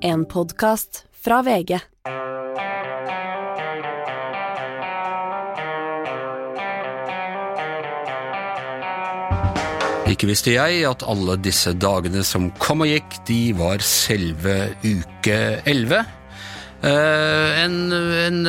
En podkast fra VG. Ikke visste jeg at alle disse dagene som kom og gikk, de var selve uke 11. Eh, en, en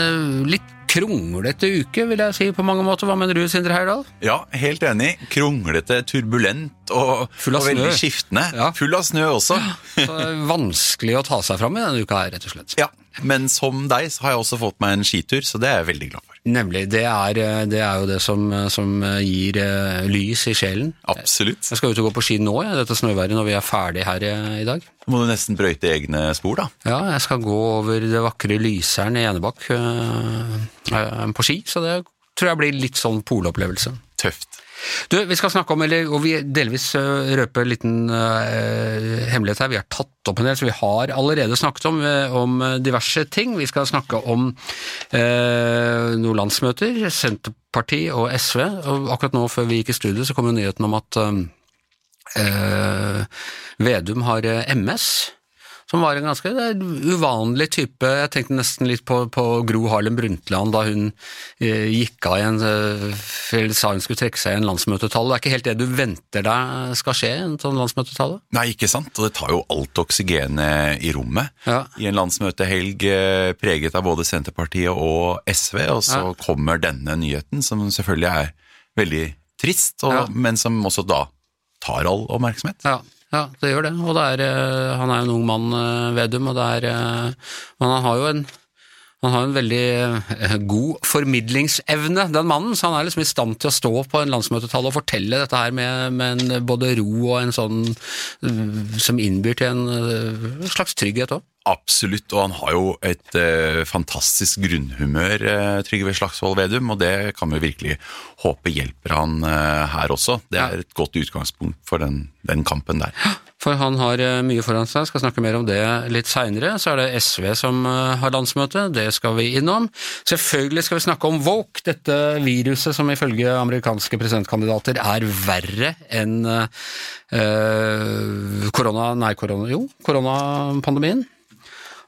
litt kronglete uke, vil jeg si på mange måter. Hva mener du, Sindre Heyerdahl? Ja, helt enig. Kronglete, turbulent og, Full av og veldig skiftende. Ja. Full av snø også. Så det er vanskelig å ta seg fram i denne uka her, rett og slett. Ja, Men som deg har jeg også fått meg en skitur, så det er jeg veldig glad for. Nemlig. Det er, eh, det er jo det som, som gir eh, lys i sjelen. Absolutt. Jeg skal ut og gå på ski nå, jeg, dette snøværet, når vi er ferdig her eh, i dag. Må du nesten brøyte egne spor, da. Ja, jeg skal gå over det vakre Lyseren i Enebakk øh, øh, på ski, så det tror jeg blir litt sånn polopplevelse. Tøft. Du, vi skal snakke om, eller, og vi delvis øh, røper en liten uh, hemmelighet her, vi har tatt opp en del, så vi har allerede snakket om, øh, om diverse ting. Vi skal snakke om uh, noen landsmøter, Senterparti og SV, og akkurat nå før vi gikk i studio så kom jo nyheten om at uh, eh, Vedum har eh, MS, som var en ganske uvanlig type. Jeg tenkte nesten litt på, på Gro Harlem Brundtland da hun eh, gikk av igjen, eh, eller sa hun skulle trekke seg i en landsmøtetale. Det er ikke helt det du venter deg skal skje i en sånn landsmøtetale? Nei, ikke sant? Og det tar jo alt oksygenet i rommet. Ja. I en landsmøtehelg eh, preget av både Senterpartiet og SV, og så Ja. kommer denne nyheten, som selvfølgelig er veldig trist, og, Ja. men som også da tar all oppmerksomhet. Ja, ja, det gjør det. Og det er, eh, han er en ung mann, eh, Vedum, og det er eh, Men han har jo en han har en veldig god formidlingsevne, den mannen, så han er liksom i stand til å stå på en landsmøtetale og fortelle dette her med, med en både ro og en sånn som innbyr til en slags trygghet òg. Absolutt, og han har jo et eh, fantastisk grunnhumør, eh, Trygve Slagsvold Vedum, og det kan vi virkelig håpe hjelper han eh, her også. Det er et godt utgangspunkt for den, den kampen der. For han har eh, mye foran seg, skal snakke mer om det litt seinere. Så er det SV som eh, har landsmøte, det skal vi innom. Selvfølgelig skal vi snakke om woke, dette viruset som ifølge amerikanske presidentkandidater er verre enn eh, korona, nei, korona, jo, koronapandemien.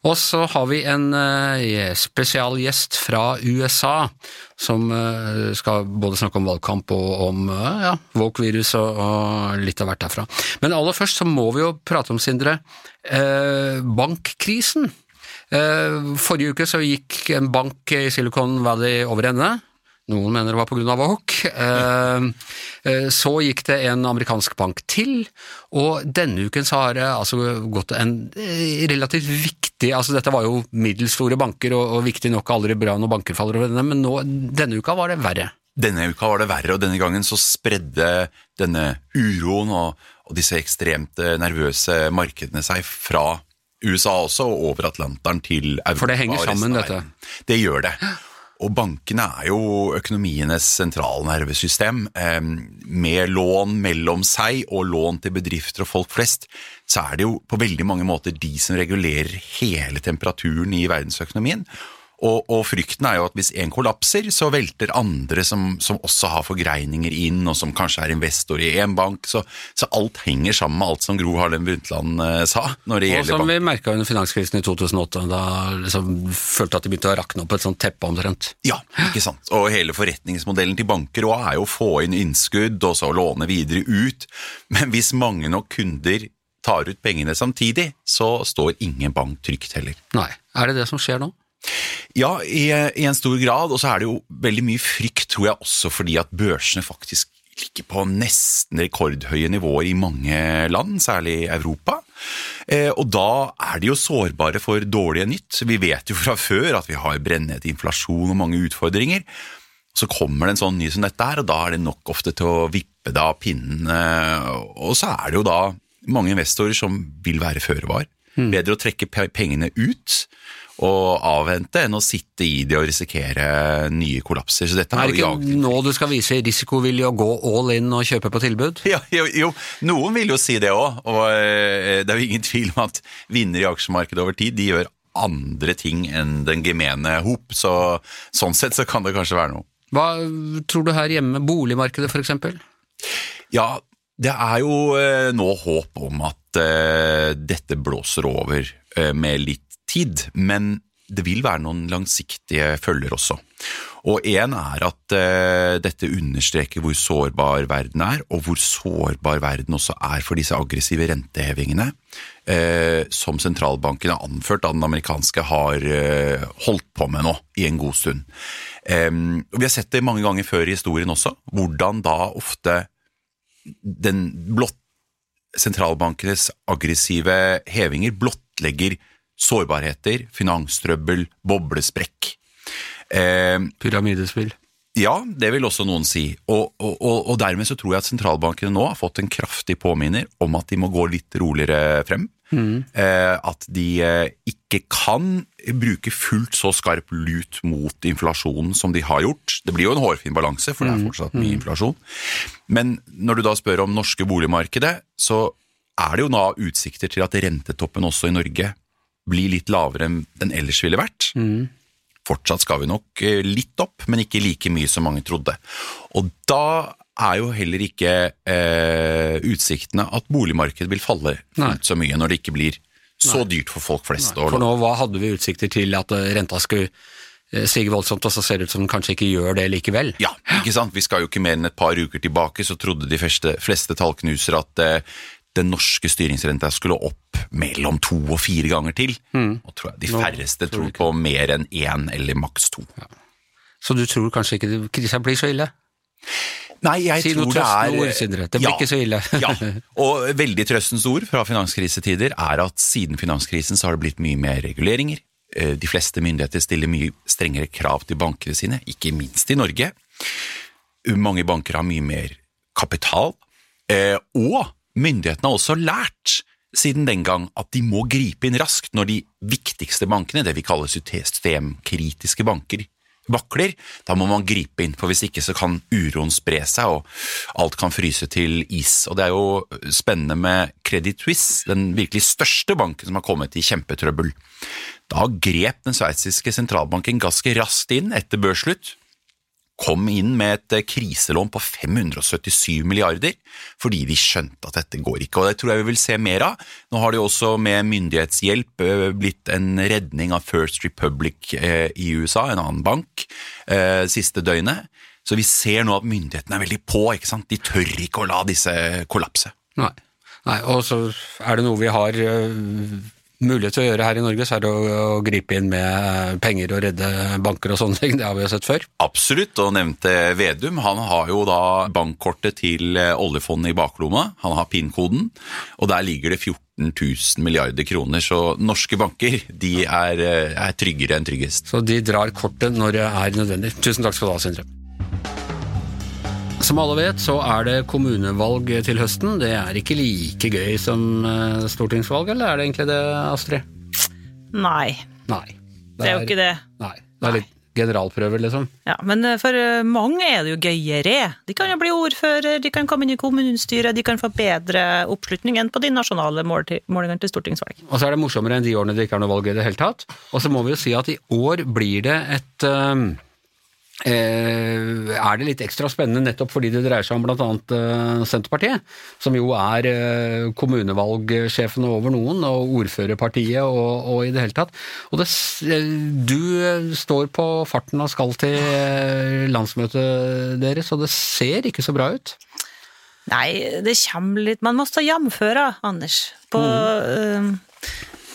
Og så har vi en eh, spesialgjest fra USA som eh, skal både snakke om valgkamp og om eh, ja, woke-virus og, litt av hvert derfra. Men aller først så må vi jo prate om, Sindre, bankkrisen. Forrige uke så gikk en bank i Silicon Valley over ende. Noen mener det var pga. woke. Eh, eh, så gikk det en amerikansk bank til, og denne uken så har det altså gått en eh, relativt viktig altså Dette var jo middelstore banker, og, og viktig nok aldri bra når banker faller over denne, men nå, denne uka var det verre. Denne uka var det verre, og denne gangen så spredde denne uroen og, og disse ekstremt nervøse markedene seg fra USA også, og over Atlanteren til Europa. For det henger sammen, dette. Det gjør det. Og bankene er jo økonomienes sentralnervesystem. Med lån mellom seg og lån til bedrifter og folk flest, så er det jo på veldig mange måter de som regulerer hele temperaturen i verdensøkonomien. Og, og frykten er jo at hvis én kollapser, så velter andre som, som også har forgreininger inn, og som kanskje er investor i én bank. Så, så alt henger sammen med alt som Gro Harlem Brundtland eh, sa når det Og gjelder som bank. vi merka under finanskrisen i 2008, da liksom følte at de begynte å rakne opp et sånt teppe omtrent. Ja, ikke sant. Og hele forretningsmodellen til banker òg er jo å få inn innskudd, og så låne videre ut. Men hvis mange nok kunder tar ut pengene samtidig, så står ingen bank trygt heller. Nei, er det det som skjer nå? Ja, i, i en stor grad, og så er det jo veldig mye frykt, tror jeg også fordi at børsene faktisk ligger på nesten rekordhøye nivåer i mange land, særlig i Europa. Eh, og da er de jo sårbare for dårlige nytt. Vi vet jo fra før at vi har brennende inflasjon og mange utfordringer. Så kommer det en sånn ny som dette her, og da er det nok ofte til å vippe det av pinnen. eh, Og så er det jo da mange investorer som vil være føre var. Bedre å trekke pengene ut og avvente enn å sitte i det og risikere nye kollapser. Så dette Er er det ikke nå du skal vise risikovilje og gå all in og kjøpe på tilbud? Ja, jo, jo, noen vil jo si det òg, og eh, det er jo ingen tvil om at vinnere i aksjemarkedet over tid, de gjør andre ting enn den gemene hop, så sånn sett så kan det kanskje være noe. Hva tror du her hjemme, boligmarkedet eksempel? Ja, det er jo eh, nå håp om at eh, dette blåser over med litt tid, men det vil være noen langsiktige følger også. Og én er at uh, dette understreker hvor sårbar verden er, og hvor sårbar verden også er for disse aggressive rentehevingene uh, som sentralbanken har anført at den amerikanske har uh, holdt på med nå i en god stund. Um, Vi har sett det mange ganger før i historien også, hvordan da ofte den blott sentralbankenes aggressive hevinger blottlegger sårbarheter, finanstrøbbel, boblesprekk. Eh, Pyramidespill. Ja, det vil også noen si. Og, og, og, dermed så tror jeg at sentralbankene nå har fått en kraftig påminner om at de må gå litt roligere frem. Mm. Eh, at de eh, ikke kan bruke fullt så skarp lut mot inflasjonen som de har gjort. Det blir jo en hårfin balanse, for det er mm. fortsatt mye mm. inflasjon. Men når du da spør om norske boligmarkedet, så er det jo nå utsikter til at rentetoppen også i Norge blir litt lavere enn den ellers ville vært. Mm. Fortsatt skal vi nok eh, litt opp, men ikke like mye som mange trodde. Og da er jo heller ikke eh, utsiktene at boligmarkedet vil falle fullt så mye når det ikke blir så Nei. dyrt for folk flest. Nei. For nå hva hadde vi utsikter til at eh, renta skulle eh, stige voldsomt, og så ser det ut som den kanskje ikke gjør det likevel. Ja, ikke sant. Vi skal jo ikke mer enn et par uker tilbake, så trodde de fleste, fleste tallknusere at eh, den norske styringsrenta skulle opp mellom to og fire ganger til. Mm. Og tror jeg de færreste Nå, tror, tror på mer enn én eller maks to. Ja. Så du tror kanskje ikke krisa blir så ille? Nei, jeg si tror det er ord, Sindre. Det blir ja, ikke så ille. ja, og veldig trøstens ord fra finanskrisetider er at siden finanskrisen så har det blitt mye mer reguleringer. Eh, de fleste myndigheter stiller mye strengere krav til bankene sine, ikke minst i Norge. Mange banker har mye mer kapital. Eh, og Myndighetene har også lært siden den gang at de må gripe inn raskt når de viktigste bankene, det vi kaller systemkritiske banker, vakler. Da må man gripe inn, for hvis ikke så kan uroen spre seg og alt kan fryse til is. Og Det er jo spennende med Credit Suisse, den virkelig største banken som har kommet i kjempetrøbbel. Da grep den sveitsiske sentralbanken ganske raskt inn etter børsslutt kom inn med et eh, kriselån på 577 milliarder, fordi de skjønte at dette går ikke. Og Det tror jeg vi vil se mer av. Nå har det jo også med myndighetshjelp eh, blitt en redning av First Republic eh, i USA, en annen bank, siste døgnet. Så vi ser nå at myndighetene er veldig på. ikke sant? De tør ikke å la disse kollapse. Nei, Nei og så er det noe vi har mulighet til å gjøre her i Norge, så er det å, å, gripe inn med penger og redde banker og sånne ting. Det har vi jo sett før. Absolutt, og nevnte Vedum. Han har jo da bankkortet til eh, oljefondet i baklomma. Han har PIN-koden, og der ligger det 14 000 milliarder kroner. Så norske banker de er, eh, er tryggere enn tryggest. Så de drar kortet når det er nødvendig. Tusen takk skal du ha, Sindre. Som alle vet, så er det kommunevalg til høsten. Det er ikke like gøy som eh, stortingsvalg, eller er det egentlig det, Astrid? Nei. Nei. Det er, det er jo ikke det. Nei. Det er litt generalprøver, liksom. Ja, Men eh, for eh, mange er det jo gøyere. De kan jo bli ordfører, de kan komme inn i kommunestyret, de kan få bedre oppslutning enn på de nasjonale målingene til stortingsvalg. Og så er det morsommere enn de årene det ikke er noe valg i det hele tatt. Og så må vi jo si at i år blir det et Eh, er det litt ekstra spennende nettopp fordi det dreier seg om bl.a. Eh, Senterpartiet, som jo er eh, kommunevalgsjefene over noen, og ordførerpartiet og, og i det hele tatt. Og det, du står på farten og skal til landsmøtet deres, og det ser ikke så bra ut? Nei, det kommer litt Man må stå jamføre, Anders. På mm.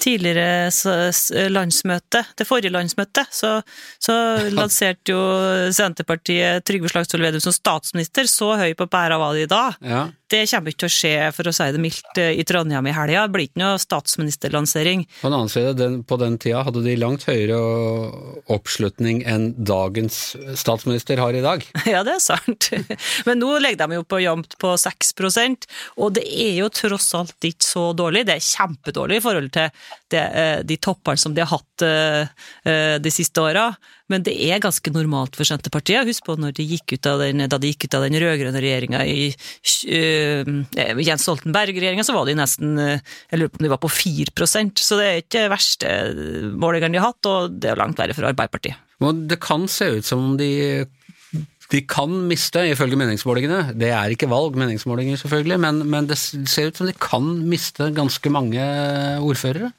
Tidligere landsmøte, det forrige landsmøtet, så, så lanserte jo Senterpartiet Trygve Slagsvold Vedum som statsminister. Så høy på pæra var de da. Ja. Det kommer ikke til å skje, for å si det mildt, i Trondheim i helga. Det blir ikke noe statsministerlansering. På den annen side, den, på den tida hadde de langt høyere oppslutning enn dagens statsminister har i dag. Ja, det er sant. Men nå legger de jo på jevnt på 6% og det er jo tross alt ikke så dårlig. Det er kjempedårlig i forhold til det, eh, de toppene som de har hatt eh, eh, de siste åra. Men det er ganske normalt for Senterpartiet. Husk på når de gikk ut av den, da de gikk ut av den rød-grønne regjeringa i uh, Jens Stoltenberg-regjeringa, så var de nesten Jeg lurer på om de var på 4% så det er ikke det verste målingene de har hatt, og det er langt verre for Arbeiderpartiet. Det kan se ut som om de de kan miste, ifølge meningsmålingene. Det er ikke valg, meningsmålinger selvfølgelig, men, men det ser ut som de kan miste ganske mange ordførere.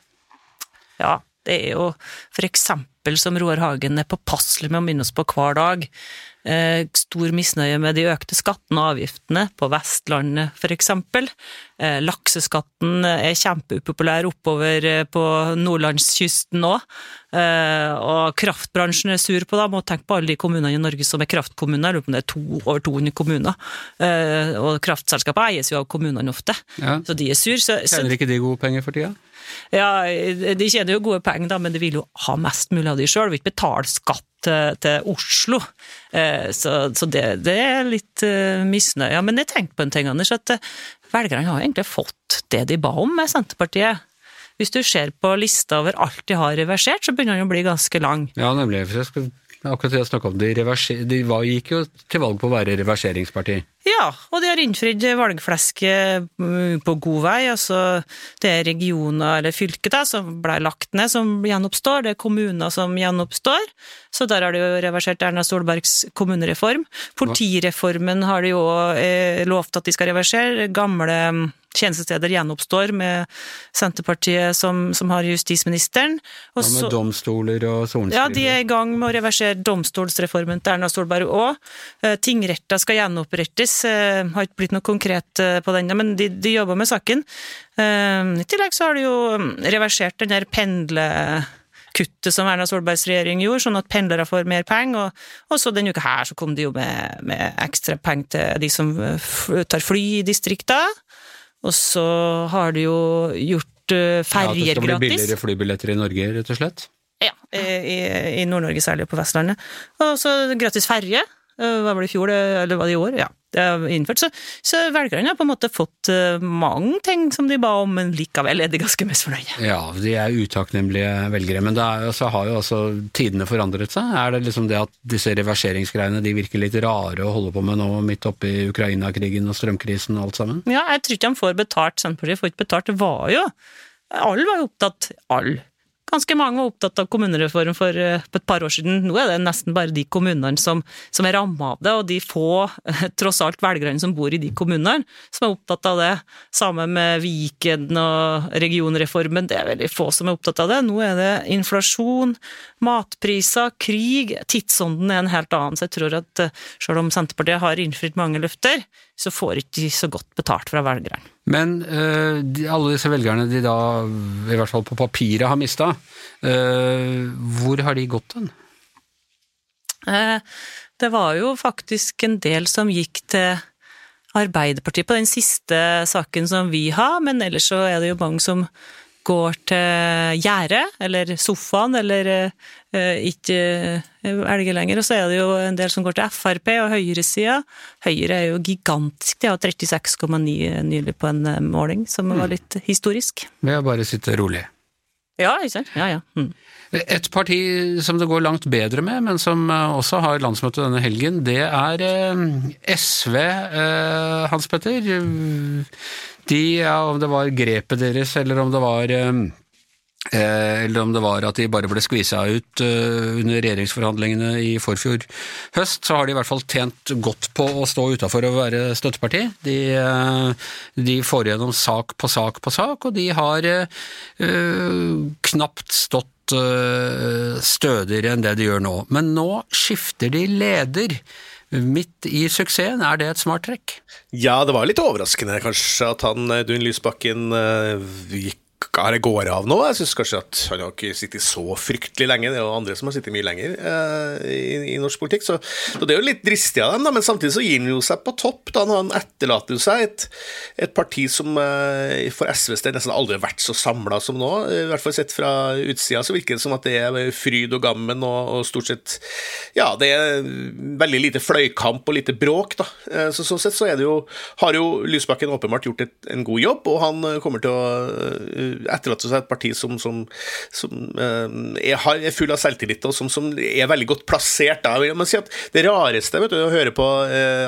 Ja, det er jo for eksempel som Roar Hagen er påpasselig med å minne oss på hver dag. Eh, stor misnøye med de økte skattene og avgiftene på Vestlandet f.eks. Eh, lakseskatten er kjempeupopulær oppover eh, på nordlandskysten òg. Eh, og kraftbransjen er sur på dem, og tenk på alle de kommunene i Norge som er kraftkommuner. Jeg lurer på om det er to, over 200 kommuner. Eh, og kraftselskapet eies jo av kommunene ofte, Ja. så de er sur. Så, så Tjener ikke de gode penger for tida? Ja, de tjener jo gode penger, da, men de vil jo ha mest mulig av de sjøl. Vil ikke betale skatt til, til Oslo. Eh, så, så det, det er litt uh, misnøye. Men jeg tenkte på en ting, Anders, at eh, velgerne har egentlig fått det de ba om med Senterpartiet. Hvis du ser på lista over alt de har reversert, så begynner den å bli ganske lang. Ja, nemlig. For jeg skal akkurat det jeg snakket om. De, de var, gikk jo til valg på å være reverseringsparti. Ja, og de har innfridd valgflesket mm, på god vei. Altså, det er regioner eller fylker da, som ble lagt ned, som gjenoppstår. Det er kommuner som gjenoppstår. Så der har de jo reversert Erna Solbergs kommunereform. Politireformen har de jo eh, lovt at de skal reversere. Gamle mm, tjenestesteder gjenoppstår med Senterpartiet som, som har justisministeren. Og ja, med domstoler og sorenskrivere? ja, de er i gang med å reversere domstolsreformen til Erna Solberg òg. Tingretter skal gjenopprettes. eh, Har ikke blitt noe konkret eh, på den, men de, de jobber med saken. Eh, I tillegg så har de jo mm, reversert den der pendlekuttet som Erna Solbergs regjering gjorde, sånn at pendlere får mer penger. Og, og så denne uka her så kom de jo med, med ekstra penger til de som eh, tar fly i distrikta. Og så har du jo gjort eh, Ja, at det skal bli billigere flybilletter i Norge, rett og slett? Ja, i, i- i Nord-Norge særlig, og på Vestlandet. Og så gratis ferje. Hva Var det i fjor, eller var det i år? Ja, innført. Så, så velgerne har på en måte fått eh, mange ting som de ba om, men likevel er de ganske misfornøyde. Ja, de er utakknemlige velgere. Men er, så har jo også tidene forandret seg. Er det liksom det at disse reverseringsgreiene de virker litt rare å holde på med nå, midt oppi Ukraina-krigen og strømkrisen og alt sammen? Ja, jeg tror ikke de får betalt. Senterpartiet får ikke betalt. Det var jo Alle var jo opptatt Alle. Ganske mange var opptatt av kommunereform for eh, et par år siden. Nå er det nesten bare de kommunene som, som er ramma av det, og de få, eh, tross alt, velgerne som bor i de kommunene, som er opptatt av det. Sammen med Viken og regionreformen, det er veldig få som er opptatt av det. Nå er det inflasjon, matpriser, krig. Tidsånden er en helt annen, så jeg tror at eh, selv om Senterpartiet har innfridd mange løfter, så får ikke de så godt betalt fra velgerne. Men øh, de, alle disse velgerne de da, i hvert fall på papiret, har mista, øh, hvor har de gått hen? Eh, Det var jo faktisk en del som gikk til Arbeiderpartiet på den siste saken som vi har, men ellers så er det jo mange som går til gjerdet, eller sofaen, eller eh, ikke eh, elger lenger. Og så er det jo en del som går til Frp og høyresida. Høyre er jo gigantisk, de har 36,9 nylig på en eh, måling, som var litt historisk. Ved å bare sitte rolig. Ja, ikke sant? Ja, ja. Mm. Et parti som det går langt bedre med, men som eh, også har landsmøte denne helgen, det er eh, SV, eh, Hans Petter. De, ja, om det var grepet deres, eller om det var eh, eh, eller om det var at de bare ble skvisa ut eh, under regjeringsforhandlingene i forfjor høst, så har de i hvert fall tjent godt på å stå utafor og være støtteparti. De, eh, de får gjennom sak på sak på sak, og de har eh, eh, knapt stått eh, stødigere enn det de gjør nå. Men nå skifter de leder. Midt i suksessen, er det et smart trekk? Ja, det var litt overraskende kanskje at han eh, Dun Lysbakken eh, her eller går av nå. Jeg syns kanskje at han har ikke sittet så fryktelig lenge. Det er jo andre som har sittet mye lenger eh, i, i norsk politikk. Så, så det er jo litt dristig av dem, da, men samtidig så gir han jo seg på topp. da Han etterlater seg et, et parti som eh, for SVs del nesten aldri har vært så samla som nå. I hvert fall sett fra utsida så virker det som at det er fryd og gammen og, og stort sett Ja, det er veldig lite fløykamp og lite bråk, da. Eh, Så sånn sett så er det jo Har jo Lysbakken åpenbart gjort et, en god jobb, og han eh, kommer til å etterlater seg et parti som, som, som er, er, full av selvtillit, og som, som, er veldig godt plassert. Da. Jeg må si at Det rareste vet du, å høre på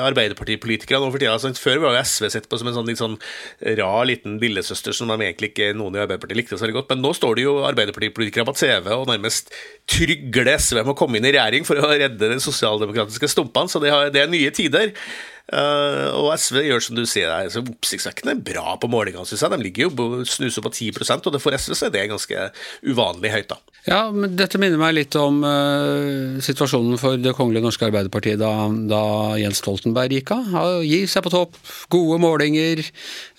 Arbeiderpartipolitikere nå for tida altså, Før var jo SV sett på som en sånn litt sånn rar liten lillesøster som de egentlig ikke noen i Arbeiderpartiet likte så veldig godt, men nå står det jo Arbeiderpartipolitikere på TV og nærmest trygler SV med å komme inn i regjering for å redde de sosialdemokratiske stumpene, så det, har, det er nye tider. Uh, og SV gjør som du sier, er så oppsiktsvekkende bra på målingene, syns jeg. De ligger jo snuser på 10% og det for SV så er det ganske uvanlig høyt, da. Ja, men dette minner meg litt om uh, situasjonen for Det kongelige norske Arbeiderpartiet da, da Jens Stoltenberg gikk av. Gir seg på topp, gode målinger,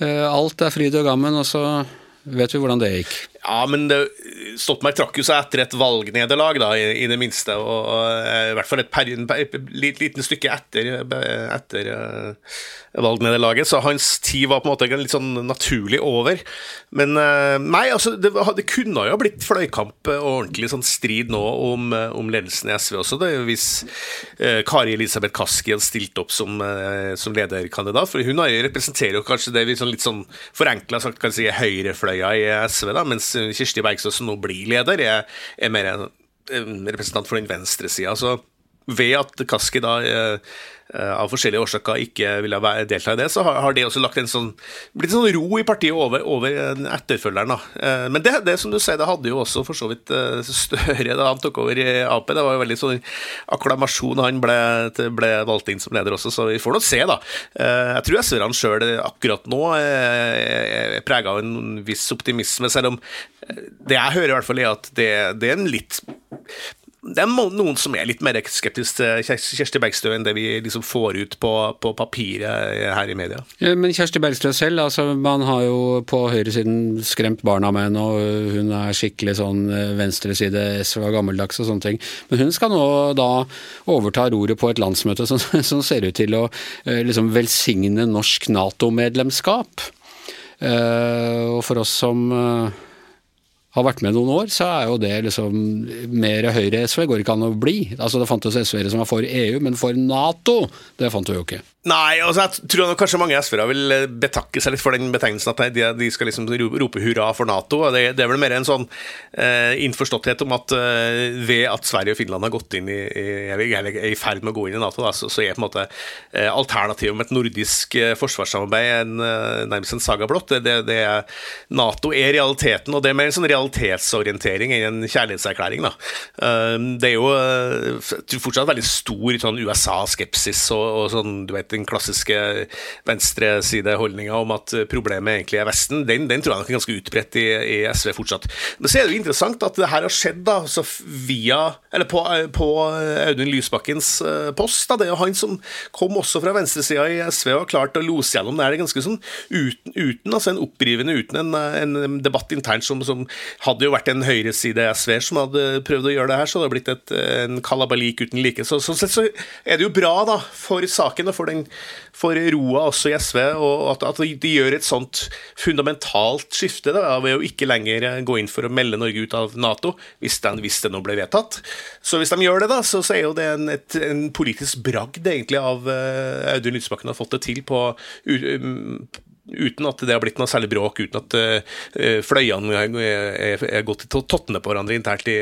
uh, alt er fryd og gammen, og så vet vi hvordan det gikk. Ja, men det, Stoltenberg trakk jo seg etter et valgnederlag, da, i, i, det minste. Og, og, i hvert fall et, per, et liten stykke etter, etter uh, valgnederlaget. Så hans tid var på en måte litt sånn naturlig over. Men uh, nei, altså, det, det, kunne jo blitt fløykamp og ordentlig sånn strid nå om, om ledelsen i SV også. Det, hvis uh, Kari Elisabeth Kaski hadde stilt opp som, som lederkandidat. For hun representerer jo kanskje det vi sånn litt sånn forenkla sagt kan si høyrefløya i SV, da, mens Kirsti Bergstø, som nå blir leder, er, er mer en, representant for den venstresida. Så ved at Kaski da eh, eh, av forskjellige årsaker ikke ville delta i det, så har, det også lagt en sånn, blitt en sånn ro i partiet over, over etterfølgeren. Da. Eh, men det, det, som du sier, det hadde jo også for så vidt Støre da han tok over i Ap. Det var jo veldig sånn akklamasjon da han ble, ble, valgt inn som leder også, så vi får nå se, da. Jeg tror SV-erne sjøl akkurat nå er prega av en viss optimisme, selv om det jeg hører i hvert fall er at det, det er en litt det er noen som er litt mer skeptisk til Kjersti Bergstø enn det vi liksom får ut på, på papiret her i media. Ja, men Kjersti Bergstø selv, altså man har jo på høyresiden skremt barna med henne, og hun er skikkelig sånn eh, venstreside SV var gammeldags og sånne ting. Men hun skal nå da overta roret på et landsmøte som, som ser ut til å eh, liksom velsigne norsk Nato-medlemskap. Uh, og for oss som har vært med noen år, så er jo det liksom mer Høyre-SV går ikke an å bli. Altså Det fantes SV-ere som var for EU, men for Nato, det fant vi jo ikke. Nei, altså jeg tror kanskje mange SV-ere vil eh, betakke seg litt for den betegnelsen at de, de skal liksom rope hurra for Nato. Det, det er vel mer en sånn eh, innforståtthet om at eh, ved at Sverige og Finland har gått inn i, i, eller er i ferd med å gå inn i Nato, da, så, så, er på en måte eh, alternativet med et nordisk eh, forsvarssamarbeid en, eh, nærmest en saga blått. Det, det, det, Nato er realiteten, og det er mer en sånn realitetsorientering enn en kjærlighetserklæring. Da. det er jo fortsatt veldig stor sånn USA-skepsis og, og sånn, du vet den klassiske venstresideholdninga om at problemet egentlig er Vesten, den, den tror jeg nok er ganske utbredt i, i, SV fortsatt. Men så er det jo interessant at det her har skjedd da, via, eller på, på Audun Lysbakkens eh, post. Da. Det er jo han som kom også fra venstresida i SV og har klart å lose gjennom det her ganske sånn uten, uten altså en opprivende, uten en, en debatt internt som, som, hadde jo vært en høyreside SV som hadde prøvd å gjøre det her, så det hadde blitt et, en kalabalik uten like. Så, sånn sett så er det jo bra da, for saken og for den for roa også i SV, og at, at, de gjør et sånt fundamentalt skifte da, ved å ikke lenger gå inn for å melde Norge ut av Nato, hvis, den, hvis det nå ble vedtatt. Så hvis de gjør det, da, så, så er jo det en, et, en politisk bragd egentlig av uh, Audun Lysbakken har fått det til på um, uten at det har blitt noe særlig bråk, uten at uh, fløyene er, er, er gått til tottene på hverandre internt i,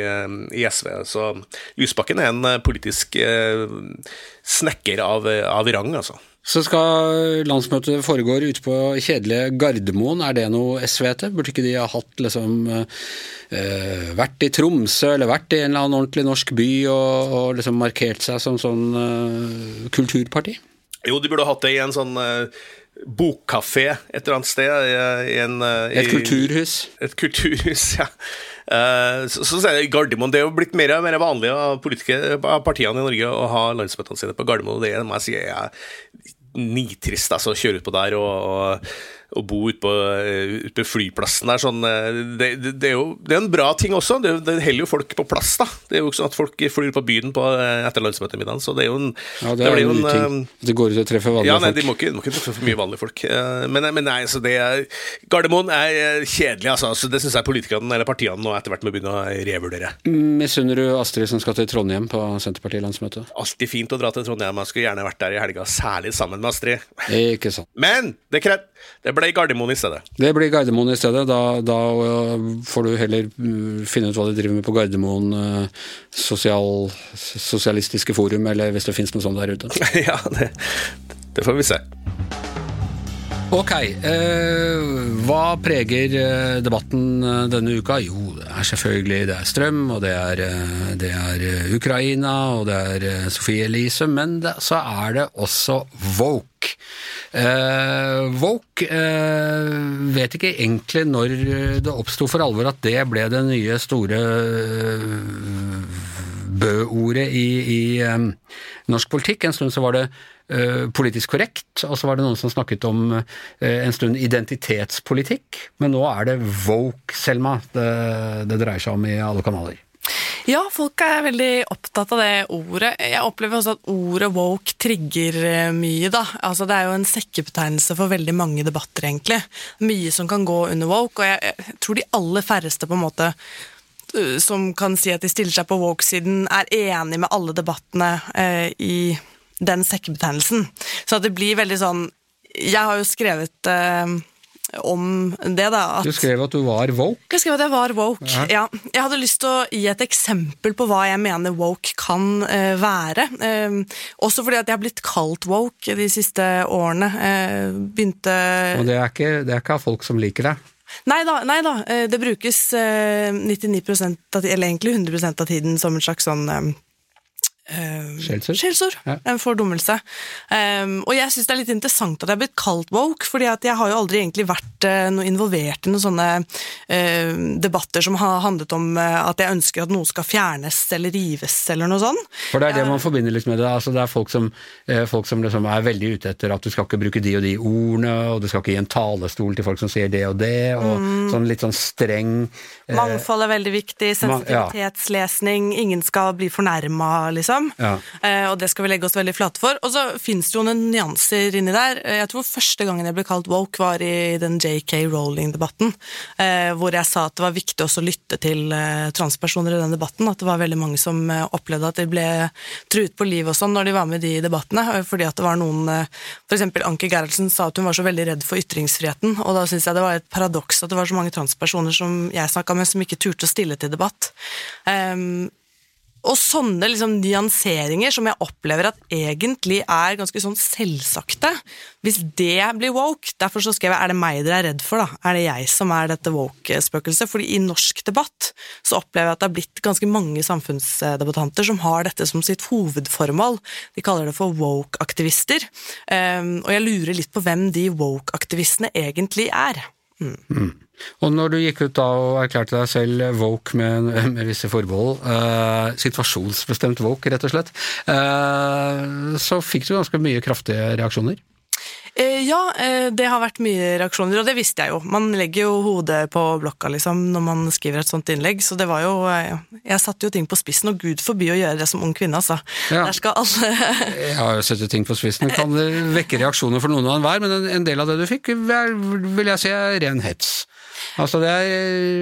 i, SV. Så Lysbakken er en politisk uh, snekker av, av rang, altså. Så skal landsmøtet foregå ute på kjedelige Gardermoen, er det noe SV til? Burde ikke de ha hatt liksom uh, vært i Tromsø eller vært i en eller annen ordentlig norsk by og, og liksom markert seg som sånn kulturparti? Jo, de burde ha hatt det i en sånn bokkafé et eller annet sted. I, i en, et kulturhus? Et kulturhus, ja. Uh, så, så er det Gardermoen. Det er jo blitt mer mer vanlig av, partiene i Norge å ha landsmøtene sine på Gardermoen. Det må jeg si er nitrist altså, kjøre ut på der og, og å bo ute på, eh, ut på, flyplassen der sånn eh, det, det, det, er jo det er en bra ting også. Det, det holder jo folk på plass, da. Det er jo ikke sånn at folk flyr på byen på, eh, etter landsmøtemiddagen, så det er jo en Ja, det, er jo en ting. Det går ut og treffer vanlige ja, nei, De må ikke, de må ikke treffe for mye vanlige folk. Men, men nei, så det er Gardermoen er kjedelig, altså. Så det syns jeg politikerne eller partiene nå etter hvert må begynne å revurdere. Misunner du Astrid som skal til Trondheim på Senterparti-landsmøtet? Alltid fint å dra til Trondheim. Jeg skulle gjerne vært der i helga, særlig sammen med Astrid. Ikke sant. Men det, krev, det ble Gardermoen i stedet. Det blir Gardermoen i stedet. Da, da øh, får du heller øh, finne ut hva de driver med på Gardermoen øh, sosial, sosialistiske forum, eller hvis det finnes noe sånt der ute. ja, det, det får vi se. Ok, eh, hva preger eh, debatten eh, denne uka? Jo, det er selvfølgelig det er strøm, og det er, eh, det er Ukraina, og det er Sofie Elise, men det, så er det også Woke. Eh, woke eh, vet ikke egentlig når det oppsto for alvor at det ble det nye store Bø-ordet i, i um, norsk politikk. En stund så var det uh, politisk korrekt, og så var det noen som snakket om uh, en stund identitetspolitikk. Men nå er det woke, Selma, det, det dreier seg om i alle kanaler. Ja, folk er veldig opptatt av det ordet. Jeg opplever også at ordet woke trigger eh, mye, da. Altså, det er jo en sekkebetegnelse for veldig mange debatter, egentlig. Mye som kan gå under woke, og jeg, jeg tror de aller færreste på en måte som kan si at de stiller seg på woke-siden, er enig med alle debattene eh, i den sekkebetegnelsen. Så at det blir veldig sånn Jeg har jo skrevet eh, om det, da. At Du skrev at du var woke. jeg skrev at jeg var woke. Ja. Jeg hadde lyst til å gi et eksempel på hva jeg mener woke kan uh, være. Uh, også fordi at jeg har blitt kalt woke de siste årene. Uh, begynte Og det er ikke, det er ikke folk som liker deg. Nei da, nei da. eh, det brukes eh, 99 av, eller egentlig 100% av tiden som en slags sånn eh, Skjellsord? Skjellsord. Ja. En fordummelse. Um, og jeg syns det er litt interessant at jeg er blitt kalt woke, fordi at jeg har jo aldri egentlig vært uh, noe involvert i noen sånne uh, debatter som har handlet om uh, at jeg ønsker at noe skal fjernes eller rives eller noe sånt. For det er det man forbinder litt med det. altså Det er folk som, eh, folk som liksom er veldig ute etter at du skal ikke bruke de og de ordene, og du skal ikke gi en talestol til folk som sier det og det, og sånn litt sånn streng eh, Mangfold er veldig viktig, sensitivitetslesning, ingen skal bli fornærma, liksom. Ja. Eh, og det skal vi legge oss veldig flate for. Og så fins det jo noen nyanser inni der. Eh, Jeg tror første gangen jeg ble kalt woke, var i den JK Rowling-debatten, eh, hvor jeg sa at det var viktig også å lytte til transpersoner i den debatten. At det var veldig mange som opplevde at de ble truet på livet og sånn når de var med i de debattene. Fordi at det var noen eksempel Anke Gerhardsen sa at hun var så veldig redd for ytringsfriheten, og da syns jeg det var et paradoks at det var så mange transpersoner som jeg snakka med, som ikke turte å stille til debatt. Um, og sånne liksom nyanseringer som jeg opplever at egentlig er ganske sånn selvsagte, hvis det blir woke Derfor så skrev jeg er det meg dere er redd for, da? Er det jeg som er dette woke-spøkelset? Fordi i norsk debatt så opplever jeg at det har blitt ganske mange samfunnsdebattanter som har dette som sitt hovedformål. De kaller det for woke-aktivister. Um, og jeg lurer litt på hvem de woke-aktivistene egentlig er. Og når du gikk ut da og erklærte deg selv woke med, med visse forbehold, eh, situasjonsbestemt woke rett og slett, eh, så fikk du ganske mye kraftige reaksjoner. Eh, ja, eh, det har vært mye reaksjoner, og det visste jeg jo. Man legger jo hodet på blokka liksom, når man skriver et sånt innlegg, så det var jo eh, Jeg satte jo ting på spissen, og gud forby å gjøre det som ung kvinne, altså. Ja. Der skal alle Jeg har jo satt ting på spissen, kan vekke reaksjoner for noen og enhver, men en, del av det du fikk, vil jeg si er ren hets. Altså det er